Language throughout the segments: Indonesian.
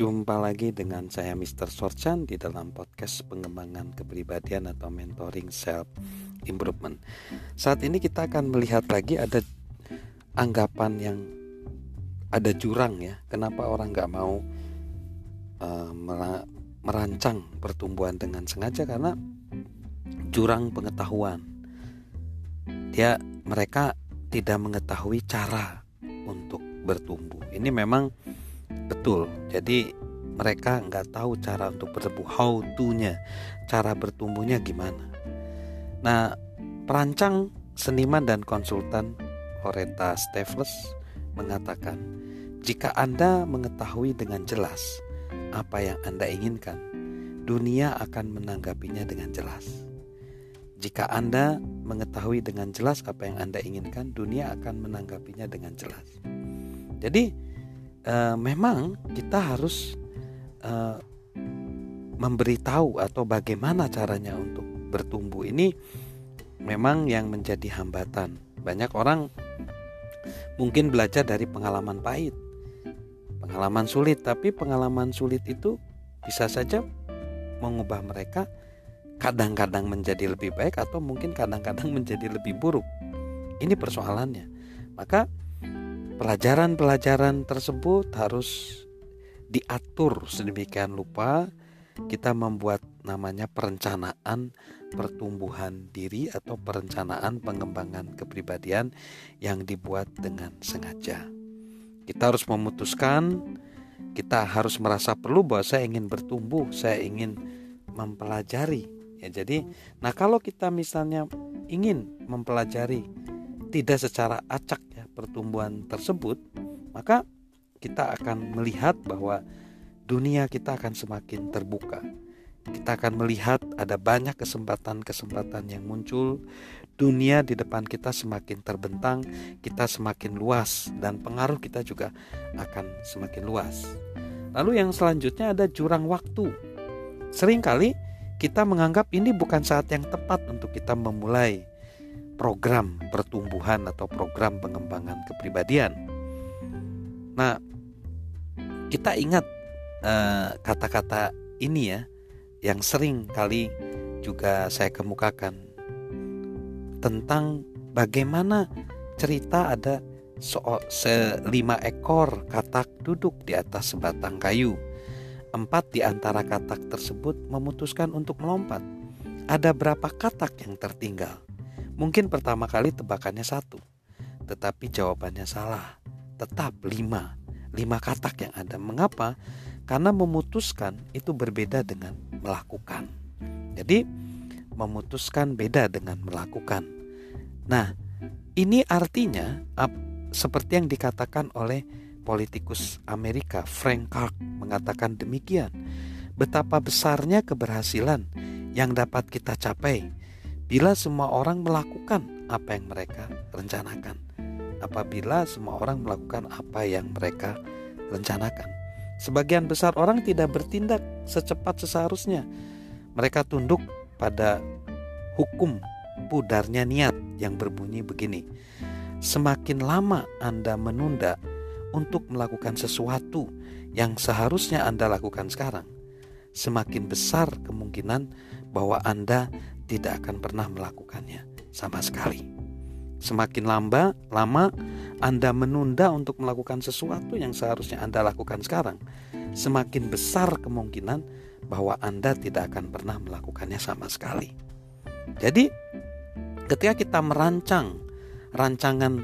Jumpa lagi dengan saya Mr. Sorchan di dalam podcast pengembangan kepribadian atau mentoring self improvement. Saat ini kita akan melihat lagi ada anggapan yang ada jurang ya. Kenapa orang nggak mau uh, merancang pertumbuhan dengan sengaja karena jurang pengetahuan. Dia mereka tidak mengetahui cara untuk bertumbuh. Ini memang betul. Jadi mereka nggak tahu cara untuk bertumbuh, how to-nya, cara bertumbuhnya gimana. Nah, perancang, seniman dan konsultan Loretta Stevens mengatakan, jika Anda mengetahui dengan jelas apa yang Anda inginkan, dunia akan menanggapinya dengan jelas. Jika Anda mengetahui dengan jelas apa yang Anda inginkan, dunia akan menanggapinya dengan jelas. Jadi, e, memang kita harus e, memberitahu atau bagaimana caranya untuk bertumbuh. Ini memang yang menjadi hambatan. Banyak orang mungkin belajar dari pengalaman pahit, pengalaman sulit, tapi pengalaman sulit itu bisa saja mengubah mereka kadang-kadang menjadi lebih baik atau mungkin kadang-kadang menjadi lebih buruk. Ini persoalannya. Maka pelajaran-pelajaran tersebut harus diatur sedemikian lupa kita membuat namanya perencanaan pertumbuhan diri atau perencanaan pengembangan kepribadian yang dibuat dengan sengaja. Kita harus memutuskan kita harus merasa perlu bahwa saya ingin bertumbuh, saya ingin mempelajari Ya, jadi, nah kalau kita misalnya ingin mempelajari tidak secara acak ya pertumbuhan tersebut, maka kita akan melihat bahwa dunia kita akan semakin terbuka. Kita akan melihat ada banyak kesempatan-kesempatan yang muncul. Dunia di depan kita semakin terbentang, kita semakin luas dan pengaruh kita juga akan semakin luas. Lalu yang selanjutnya ada jurang waktu. Seringkali kita menganggap ini bukan saat yang tepat untuk kita memulai program pertumbuhan atau program pengembangan kepribadian. Nah, kita ingat eh, kata-kata ini ya, yang sering kali juga saya kemukakan tentang bagaimana cerita ada so selima ekor katak duduk di atas sebatang kayu Empat di antara katak tersebut memutuskan untuk melompat. Ada berapa katak yang tertinggal? Mungkin pertama kali tebakannya satu, tetapi jawabannya salah. Tetap lima, lima katak yang ada. Mengapa? Karena memutuskan itu berbeda dengan melakukan. Jadi, memutuskan beda dengan melakukan. Nah, ini artinya seperti yang dikatakan oleh politikus Amerika Frank Clark mengatakan demikian. Betapa besarnya keberhasilan yang dapat kita capai bila semua orang melakukan apa yang mereka rencanakan. Apabila semua orang melakukan apa yang mereka rencanakan. Sebagian besar orang tidak bertindak secepat seharusnya. Mereka tunduk pada hukum pudarnya niat yang berbunyi begini. Semakin lama Anda menunda untuk melakukan sesuatu yang seharusnya Anda lakukan sekarang, semakin besar kemungkinan bahwa Anda tidak akan pernah melakukannya sama sekali. Semakin lama, lama Anda menunda untuk melakukan sesuatu yang seharusnya Anda lakukan sekarang, semakin besar kemungkinan bahwa Anda tidak akan pernah melakukannya sama sekali. Jadi, ketika kita merancang rancangan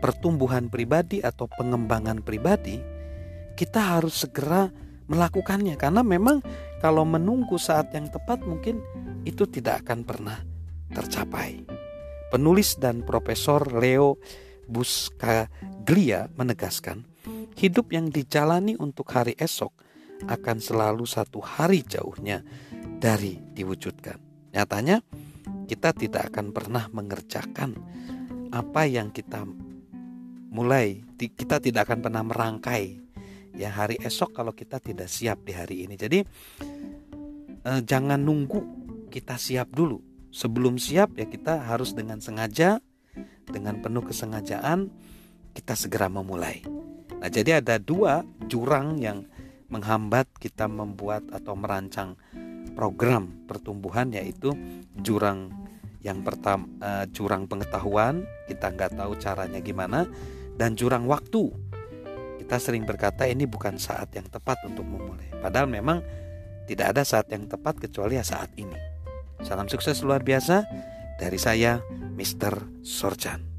pertumbuhan pribadi atau pengembangan pribadi, kita harus segera melakukannya karena memang kalau menunggu saat yang tepat mungkin itu tidak akan pernah tercapai. Penulis dan Profesor Leo Buscaglia menegaskan, hidup yang dijalani untuk hari esok akan selalu satu hari jauhnya dari diwujudkan. Nyatanya, kita tidak akan pernah mengerjakan apa yang kita mulai kita tidak akan pernah merangkai ya hari esok kalau kita tidak siap di hari ini. Jadi eh, jangan nunggu kita siap dulu. Sebelum siap ya kita harus dengan sengaja dengan penuh kesengajaan kita segera memulai. Nah, jadi ada dua jurang yang menghambat kita membuat atau merancang program pertumbuhan yaitu jurang yang pertama uh, jurang pengetahuan kita nggak tahu caranya gimana dan jurang waktu kita sering berkata ini bukan saat yang tepat untuk memulai padahal memang tidak ada saat yang tepat kecuali saat ini salam sukses luar biasa dari saya Mr. Sorjan